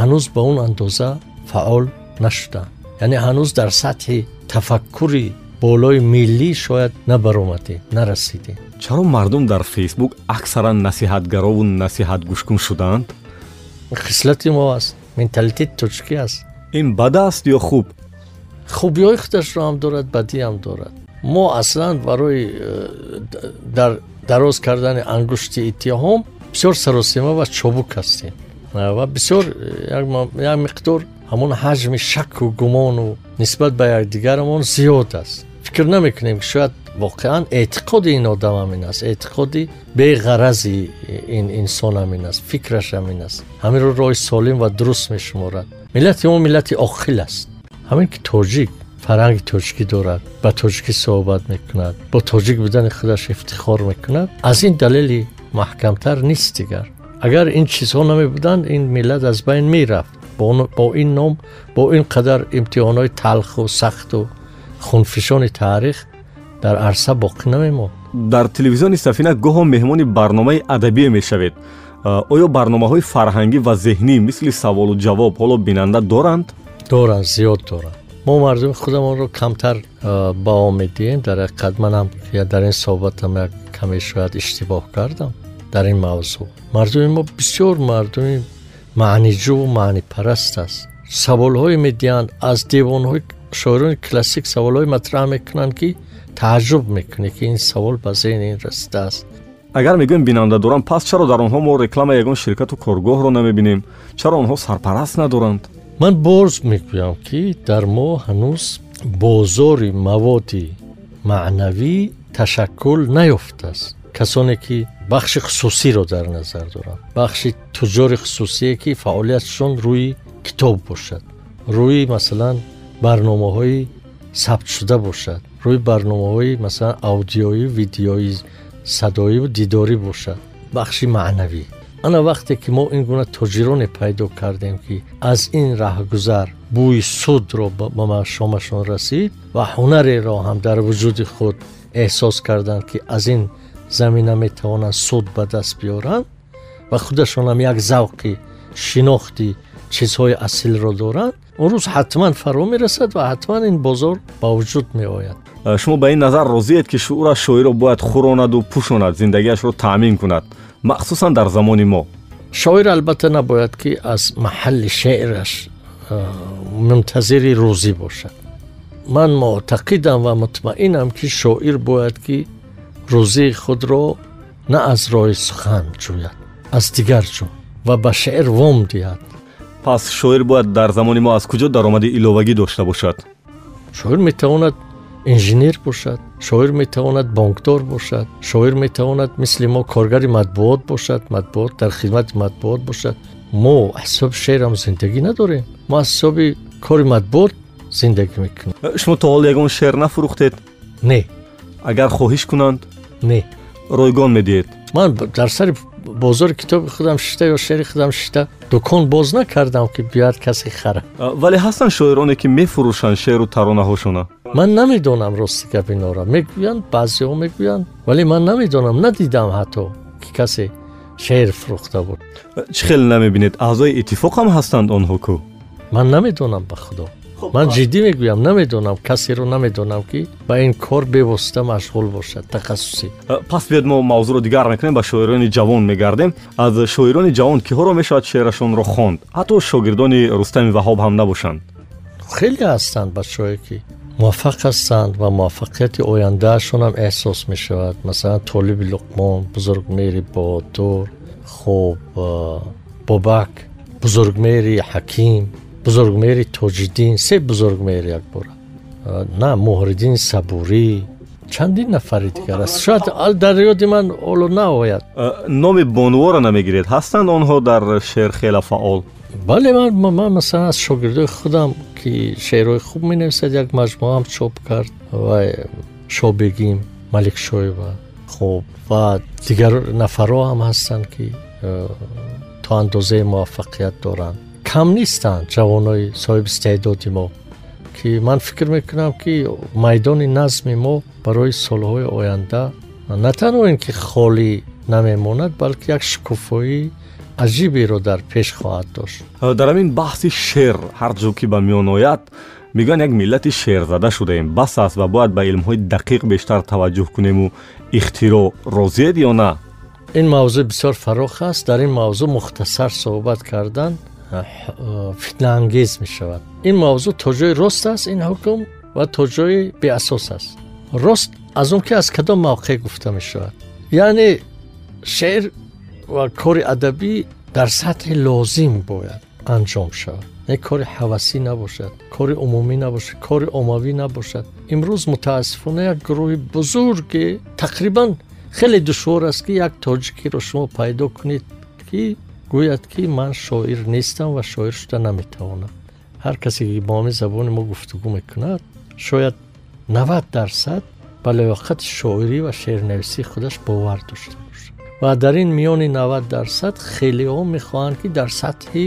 ҳанӯз ба он андоза фаъол нашуданд яъне ҳанӯз дар сатҳи тафаккури болои миллӣ шояд набаромадем нарасидем чаро мардум дар фейсбук аксаран насиҳатгарову насиҳатгӯшкун шудаанд хислати мо аст менталитети тоҷикӣ аст. Ин бад аст ё хуб? Хубиҳои худашро ҳам дорад бадиам дорад. Мо аслан барои э, дар дароз кардани ангушти иттиҳом бисёр саросима ва чобук ҳастем ва бисёр э, як миқдор ҳамон ҳаҷми шаку гумону нисбат ба якдигарамон зиёд аст. Фикр намекунем ки шояд воқеан эътиқоди ин одам ҳамин аст. Эътиқоди беғарази ин инсон ҳамин аст. Фикраш ҳамин аст. Ҳаминро роҳи солим ва дуруст мешуморад. Миллати мо миллати оқил аст. Ҳамин ки тоҷик фарҳанги тоҷикӣ дорад ба тоҷикӣ суҳбат мекунад бо тоҷик будани худаш ифтихор мекунад аз ин далели маҳкамтар нест дигар агар ин чизҳо намебуданд ин миллат аз байн мерафт бо ин ном бо ин қадар имтиҳонҳои талху сахту хунфишони таърих дар арса боқӣ намемонд дар телевизиони сафина гоҳо меҳмони барномаи адабие мешавед оё барномаҳои фарҳангӣ ва зеҳнӣ мисли саволу ҷавоб ҳоло бинанда доранд доранд зиёд доранд мо мардуми худамонро камтар баҳо медиҳем дар ҳақиқат манам дар ин соҳбатам як каме шояд иштибоҳ кардам дар ин мавзӯъ. Мардуми мо бисёр мардуми маъниҷӯ маънипараст аст. Саволҳое медиҳанд аз девонҳои шоирони классик саволҳое матраҳ мекунанд ки тааҷҷуб мекунӣ ки ин савол ба зеҳни ин расидааст агар мегӯем бинанда доранд пас чаро дар онҳо мо рекламаи ягон ширкату коргоҳро намебинем? Чаро онҳо сарпараст надоранд? Ман боз мегӯям ки дар мо ҳанӯз бозори маводи маънавӣ ташаккул наёфтааст касоне ки бахши хусусиро дар назар доранд бахши туҷҷори хусусие ки фаъолиятшон рӯи китоб бошад рӯи масалан барномаҳои сабтшуда бошад рӯи барномаҳои масалан аудиоӣ видеои садоиву дидорӣ бошад бахши маънавӣ ана вақте ки мо ин гуна тоҷироне пайдо кардем ки аз ин раҳгузар бӯи судро ба шомашон расид ва ҳунареро ҳам дар вуҷуди худ эҳсос карданд ки аз ин замина метавонанд суд ба даст биёранд ва худашонам як завқи шинохти чизҳои асилро доранд он рӯз ҳатман фаро мерасад ва ҳатман ин бозор ба вуҷуд меояд. Э, шумо ба ин назар розиед ки шуураш шоиро бояд хӯронаду пӯшонад зиндагиашро таъмин кунад махсусан дар замони мо. Шоир албатта набояд ки аз маҳалли шеъраш э, мунтазири рӯзӣ бошад. Ман муътақидам ва мутмаинам ки шоир бояд ки рӯзии худро на аз роҳи сухан ҷӯяд аз дигар ҷо ва ба шеър вом диҳад пас шоир бояд дар замони мо аз куҷо даромади иловагӣ дошта бошад шоир метавонад инженер бошад шоир метавонад бонкдор бошад шоир метавонад мисли мо коргари матбуот бошад матбуот дар хидмати матбуот бошад мо ҳисоби шеърам зиндагӣ надорем мо аз ҳисоби кори матбуот зиндагӣ мекунем Э, шумо то ҳол ягон шеър нафурӯхтед не агар хоҳиш кунанд не. Ройгон медиҳед. Ман дар сари бозори китоби худам шишта ё шеъри худам шишта дукон боз накардам ки биёяд касе хара. Вале ҳастанд шоироне ки мефурӯшанд шеъру таронаҳошона? Ман намедонам рости гапи нора. Мегӯянд баъзеҳо мегӯянд вале ман намедонам надидам ҳатто ки касе шеър фурӯхта буд. Чӣ хеле намебинед? Аъзои иттифоқ ҳам ҳастанд онҳо кӯ ман намедонам ба худо ман ҷиддӣ мегӯям намедонам касеро намедонам ки ба ин кор бевосита машғул бошад тахассусӣ Э, пас биёд мо мавзӯъро дигар мекунем ба шоирони ҷавон мегардем аз шоирони ҷавон киҳоро мешавад шеърашонро хонд ҳатто шогирдони рустами ваҳоб ҳам набошанд хеле ҳастанд бачаҳое ки муваффақ ҳастанд ва муваффақияти ояндаашонам эҳсос мешавад масалан толиби луқмон бузургмери боҳодур хуб бобак бузургмери ҳаким бузургмери тоҷиддин се бузургмер якбора на муҳриддини сабурӣ чандин нафари дигар аст шояд дар ёди ман оло наояд номи бонуворо намегиред ҳастанд онҳо дар шеър хела фаъол? Бале ман масалан аз шогирдои худам ки шеърҳои хуб менависад як маҷмуаам чоп кард. Ва шобегим маликшоева хуб ва дигар нафарҳо ҳам ҳастанд ки то андозае муваффақият доранд кам нистанд ҷавонои соҳиби истеъдоди мо ки ман фикр мекунам ки майдони назми мо барои солҳои оянда на танҳо ин ки холӣ намемонад балки як шукуфоии аҷиберо дар пеш хоҳад дошт. Э, дар ҳамин баҳси шеър ҳар ҷо ки ба миён ояд мегӯянд як миллати шеързада шудаем бас аст ва бояд ба илмҳои дақиқ бештар таваҷҷӯҳ кунему ихтироъ розиед ё на? Ин мавзӯъ бисёр фароғ аст. Дар ин мавзӯъ мухтасар суҳбат кардан а, ҳ- а, фитнаангез мешавад ин мавзӯъ то ҷои рост аст ин ҳукм ва то ҷои беасос аст рост аз он ки аз кадом мавқеъ гуфта мешавад яъне шеър ва кори адабӣ дар сатҳи лозим бояд анҷом шавад не кори ҳавасӣ набошад кори умумӣ набошад кори оммавӣ набошад имрӯз мутаассифона як гурӯҳи бузурге тақрибан хеле душвор аст ки як тоҷикиро шумо пайдо кунед ки гӯяд ки ман шоир нестам ва шоир шуда наметавонам. Ҳар касе ки бо ҳамин забони мо гуфтугӯ мекунад шояд навад дарсад ба лаёқати шоирӣ ва шеърнависии худаш бовар дошта бошад. Ва дар ин миёни навад дарсад хелеҳо мехоҳанд ки дар сатҳи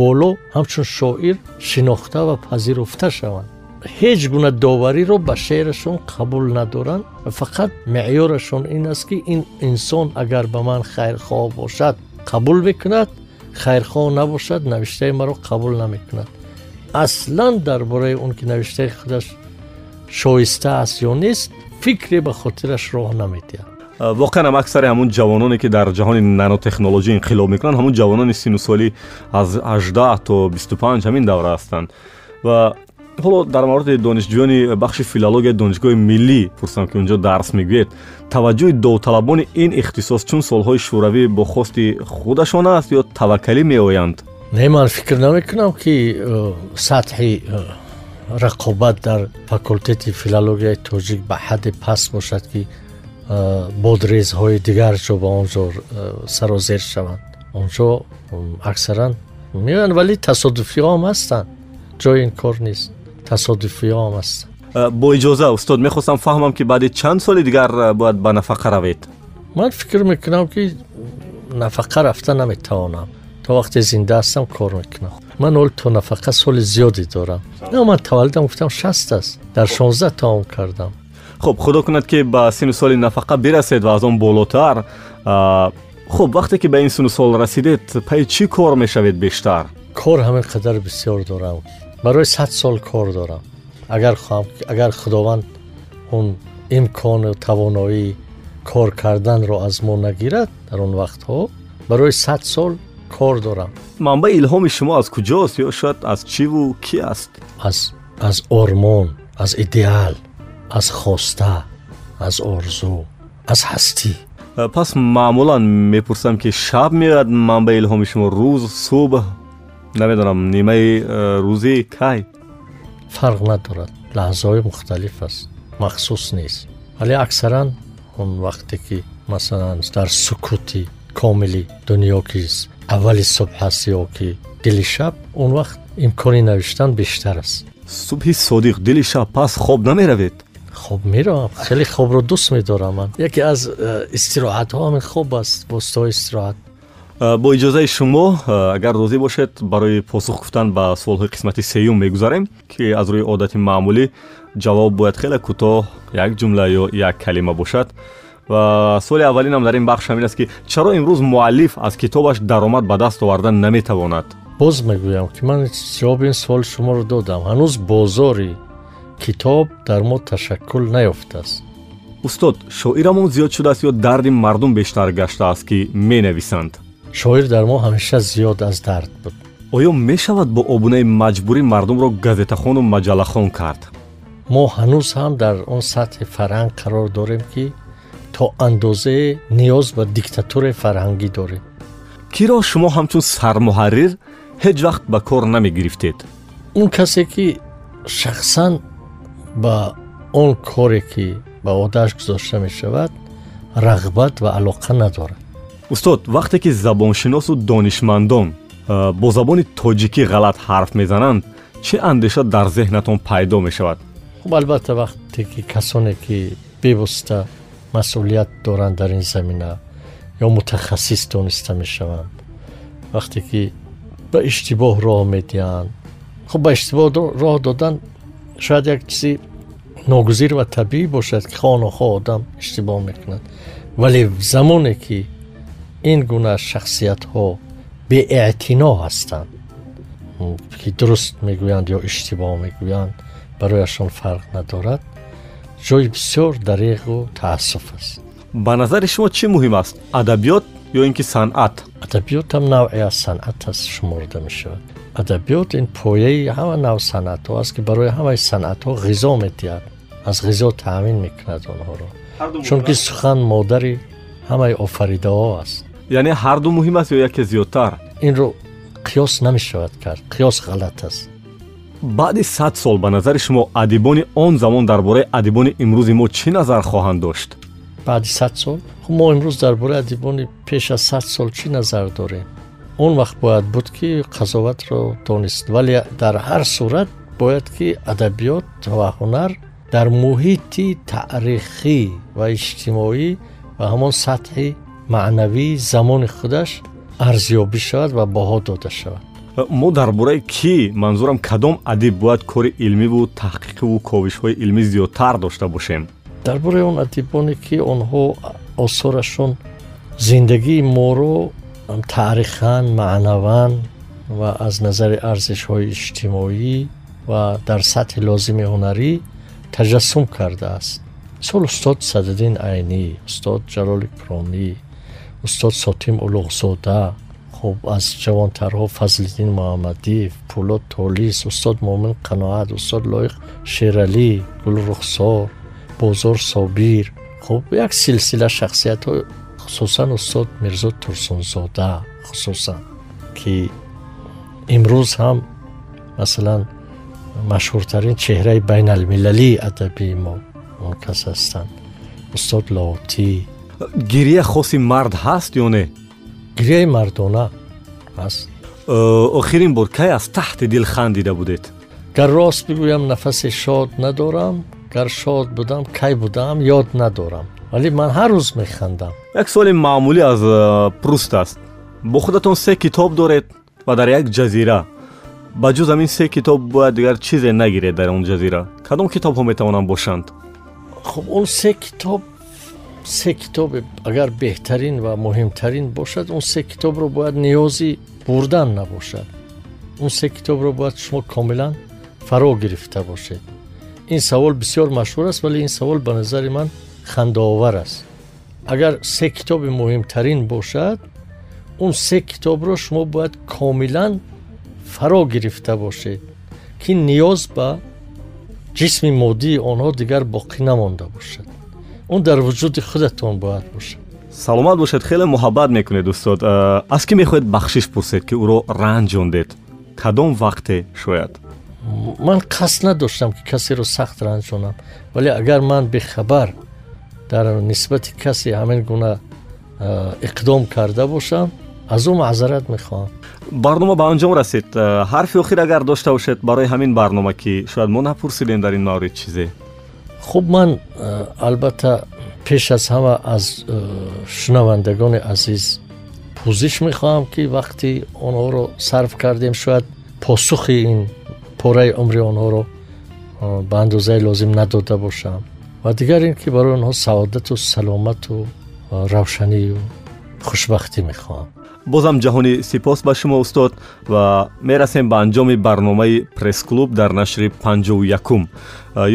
боло ҳамчун шоир шинохта ва пазируфта шаванд. Ҳеҷ гуна довариро ба шеърашон қабул надоранд. Ва фақат меъёрашон ин аст ки ин инсон агар ба ман хайрхоҳ бошад қабул мекунад хайрхоҳ набошад навиштаи маро қабул намекунад. Аслан дар бораи он ки навиштаи худаш шоиста аст ё нест фикре ба хотираш роҳ намедиҳад Э, воқеан ҳам аксари ҳамун ҷавононе ки дар ҷаҳони нанотехнологӣ инқилоб мекунанд ҳамун ҷавонони синусоли аз 18 то 25 ҳамин давра ҳастанд. Ва ҳоло дар морди донишҷӯёни бахши филологияи донишгоҳи миллӣ пурсам ки унҷо дарс мегӯед. Таваҷҷӯҳи довталабони ин ихтисос чун солҳои шӯравӣ бо хости худашон аст ё таваккалӣ меоянд? Не ман фикр намекунам ки сатҳи рақобат дар факултети филологияи тоҷик ба ҳадде паст бошад ки бодрезҳои дигар ҷо ба он ҷо сарозер шаванд. Онҷо аксаран меоянд вале тасодуфиҳоам ҳастанд. Ҷои ин кор нест тасодуфиҳоам ҳастанд бо иҷоза устод мехостам фаҳмам ки баъди чанд соли дигар бояд ба нафақа равед. Ман фикр мекунам ки нафақа рафта наметавонам. То вақте зинда ҳастам кор мекунам. Ман ҳол то нафақа соли зиёде дорам. Ман таваллудам гуфтам шаст аст. Дар шонздаҳ таом кардам. Хуб худо кунад ки ба сину соли нафақа бирасед ва аз он болотар хуб вақте ки ба ин сину сол расидед паи чӣ кор мешавед бештар? Кор ҳамин қадар бисёр дорам барои сад сол кор дорам агар хоҳам агар худованд он имкону тавоноии кор карданро аз мо нагирад дар он вақтҳо барои сад сол кор дорам манбаи илҳоми шумо аз куҷост ё шояд аз чиву кӣ аст аз аз ормон аз идеал аз хоста аз орзу аз ҳастӣ э, пас маъмулан мепурсам ки шаб меояд манбаи илҳоми шумо рӯз субҳ намедонам нимаи э, рӯзӣ кай фарқ надорад лаҳзаҳои мухталиф аст махсус нест вале аксаран он вақте ки масалан дар сукути комили дунё ки аввали субҳ аст ё ки дили шаб он вақт имкони навиштан бештар аст субҳи содиқ дили шаб пас хоб намеравед хоб меравам хеле хобро дӯст медорам ман яке аз э, истироҳатҳо ҳамин хоб аст воситаҳои истироҳат э, бо иҷозаи шумо э, агар розӣ бошед барои посух гуфтан ба суолҳои қисмати сеюм мегузарем ки аз рӯи одати маъмулӣ ҷавоб бояд хеле кӯтоҳ як ҷумла ё як калима бошад. Ва суоли аввалинам дар ин бахш ҳамин аст ки чаро имрӯз муаллиф аз китобаш даромад ба даст овардан наметавонад? Боз мегӯям ки ман ҷавоби ин суоли шуморо додам. Ҳанӯз бозори китоб дар мо ташаккул наёфтааст устод шоирамон зиёд шудааст ё дарди мардум бештар гаштааст ки менависанд шоир дар мо ҳамеша зиёд аз дард буд оё мешавад бо обунаи маҷбурӣ мардумро газетахону маҷаллахон кард мо ҳанӯз ҳам дар он сатҳи фарҳанг қарор дорем ки то андозае ниёз ба диктатураи фарҳангӣ дорем киро шумо ҳамчун сармуҳаррир ҳеҷ вақт ба кор намегирифтед он касе ки шахсан ба он коре ки ба одааш гузошта мешавад рағбат ва алоқа надорад устод вақте ки забоншиносу донишмандон бо забони тоҷикӣ ғалат ҳарф мезананд чӣ андеша дар зеҳнатон пайдо мешавад? Хуб албатта вақте ки касоне ки бевосита масъулият доранд дар ин замина ё мутахассис дониста мешаванд вақте ки ба иштибоҳ роҳ медиҳанд. Хуб ба иштибоҳ роҳ додан шояд як чизи ногузир ва табиӣ бошад ки хонохо одам иштибоҳ мекунад. Вале замоне ки ин гуна шахсиятҳо беэътино ҳастанд ки дуруст мегӯянд ё иштибоҳ мегӯянд барояшон фарқ надорад ҷои бисёр дареғу таассуф аст ба назари шумо чӣ муҳим аст адабиёт ё ин ки санъат адабиётам навъе аз санъат аст шуморида мешавад адабиёт ин пояи ҳама нав санъатҳо аст ки барои ҳамаи санъатҳо ғизо медиҳад аз ғизо таъмин мекунад онҳоро чунки сухан модари ҳамаи офаридаҳо аст яъне ҳарду муҳим аст ё яке зиёдтар? Инро қиёс намешавад кард қиёс ғалат аст. Баъди сад сол ба назари шумо адибони он замон дар бораи адибони имрӯзи мо чӣ назар хоҳанд дошт? Баъди сад сол? Хуб мо имрӯз дар бораи адибони пеш аз сад сол чӣ назар дорем? Он вақт бояд буд ки қазоватро донист. Вале дар ҳар сурат бояд ки адабиёт ва ҳунар дар муҳити таърихӣ ва иҷтимоӣ ва ҳамон сатҳи маънавии замони худаш арзёбӣ шавад ва баҳо дода шавад. Мо дар бораи кӣ манзурам кадом адиб бояд кори илмиву таҳқиқиву ковишҳои илмӣ зиёдтар дошта бошем? Дар бораи он адибоне ки онҳо осорашон зиндагии моро таърихан маънаван ва аз назари арзишҳои иҷтимоӣ ва дар сатҳи лозими ҳунарӣ таҷассум кардааст. Мисол устод садиддин айнӣ устод ҷалоли куронӣ устод сотим улуғзода хуб аз ҷавонтарҳо фазлиддин муҳаммадиев пулод толис устод муъмин қаноат устод лоиқ шералӣ гулрухсор бозор собир. Хуб як силсила шахсиятҳо хусусан устод мирзо турсунзода хусусан ки имрӯз ҳам масалан машҳуртарин чеҳраи байналмилалии адабии мо он кас ҳастанд. Устод лоотӣ гирия хоси мард ҳаст ё не? Гирияи мардона ҳаст. Э, охирин бор кай аз таҳти дил хандида будед? Гар рост бигӯям нафаси шод надорам гар шод будам кай будам ёд надорам. Вале ман ҳар рӯз механдам. Як суоли маъмулӣ аз э, пруст аст. Бо худатон се китоб доред ва дар як ҷазира. Ба ҷуз ҳамин се китоб бояд дигар чизе нагиред дар он ҷазира. Кадом китобҳо метавонанд бошанд? Хуб он се китоб се китобе агар беҳтарин ва муҳимтарин бошад он се китобро бояд ниёзи бурдан набошад он се китобро бояд шумо комилан фаро гирифта бошед ин савол бисёр машҳур аст вале ин савол ба назари ман хандаовар аст агар се китоби муҳимтарин бошад он се китобро шумо бояд комилан фаро гирифта бошед ки ниёз ба ҷисми моддии онҳо дигар боқӣ намонда бошад он дар вуҷуди худатон бояд бошад. Саломат бошед хеле муҳаббат мекунед устод. Э, аз кӣ мехоҳед бахшиш пурсед ки ӯро ранҷондед? Кадом вақте шояд? Ман қасд надоштам ки касеро сахт ранҷонам. Вале агар ман бехабар дар нисбати касе ҳамин гуна э, иқдом карда бошам аз ӯ маъзарат мехоҳам. Барнома ба анҷом расид э, ҳарфи охир агар дошта бошед барои ҳамин барнома ки шояд мо напурсидем дар ин маврид чизе хуб ман э, албатта пеш аз ҳама аз э, шунавандагони азиз пӯзиш мехоҳам ки вақти онҳоро сарф кардем шояд посухи ин пораи умри онҳоро ба андозаи лозим надода бошам ва дигар ин ки барои онҳо саодату саломату равшанию хушбахтӣ мехоҳам бозам ҷаҳонӣ сипос ба шумо устод ва мерасем ба анҷоми барномаи пресс-клуб дар нашри панҷоу якум.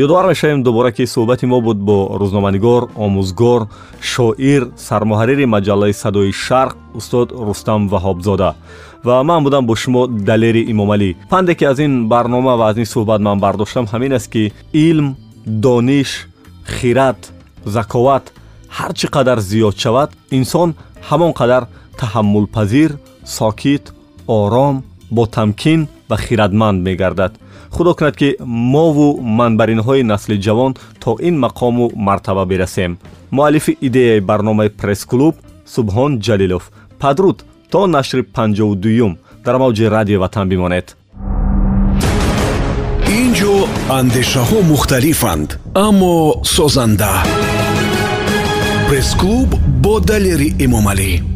Ёдовар мешавем дубора ки суҳбати мо буд бо рӯзноманигор омӯзгор шоир сармуҳаррири маҷаллаи садои шарқ устод рустам ваҳобзода. Ва ман будам бо шумо далери имомалӣ. Панде ки аз ин барнома ва аз ин суҳбат ман бардоштам ҳамин аст ки илм дониш хират заковат ҳар чӣ қадар зиёд шавад инсон ҳамон қадар таҳаммулпазир сокит ором бо тамкин ва хиратманд мегардад. Худо кунад ки мову манбаринҳои насли ҷавон то ин мақому мартаба бирасем муаллифи идеяи барномаи пресс-клуб субҳон ҷалилов. Падруд то нашри панҷоу дуюм дар мавҷи радиои ватан бимонед. Ин ҷо андешаҳо мухталифанд аммо созанда. Пресс-клуб бо далери эмомалӣ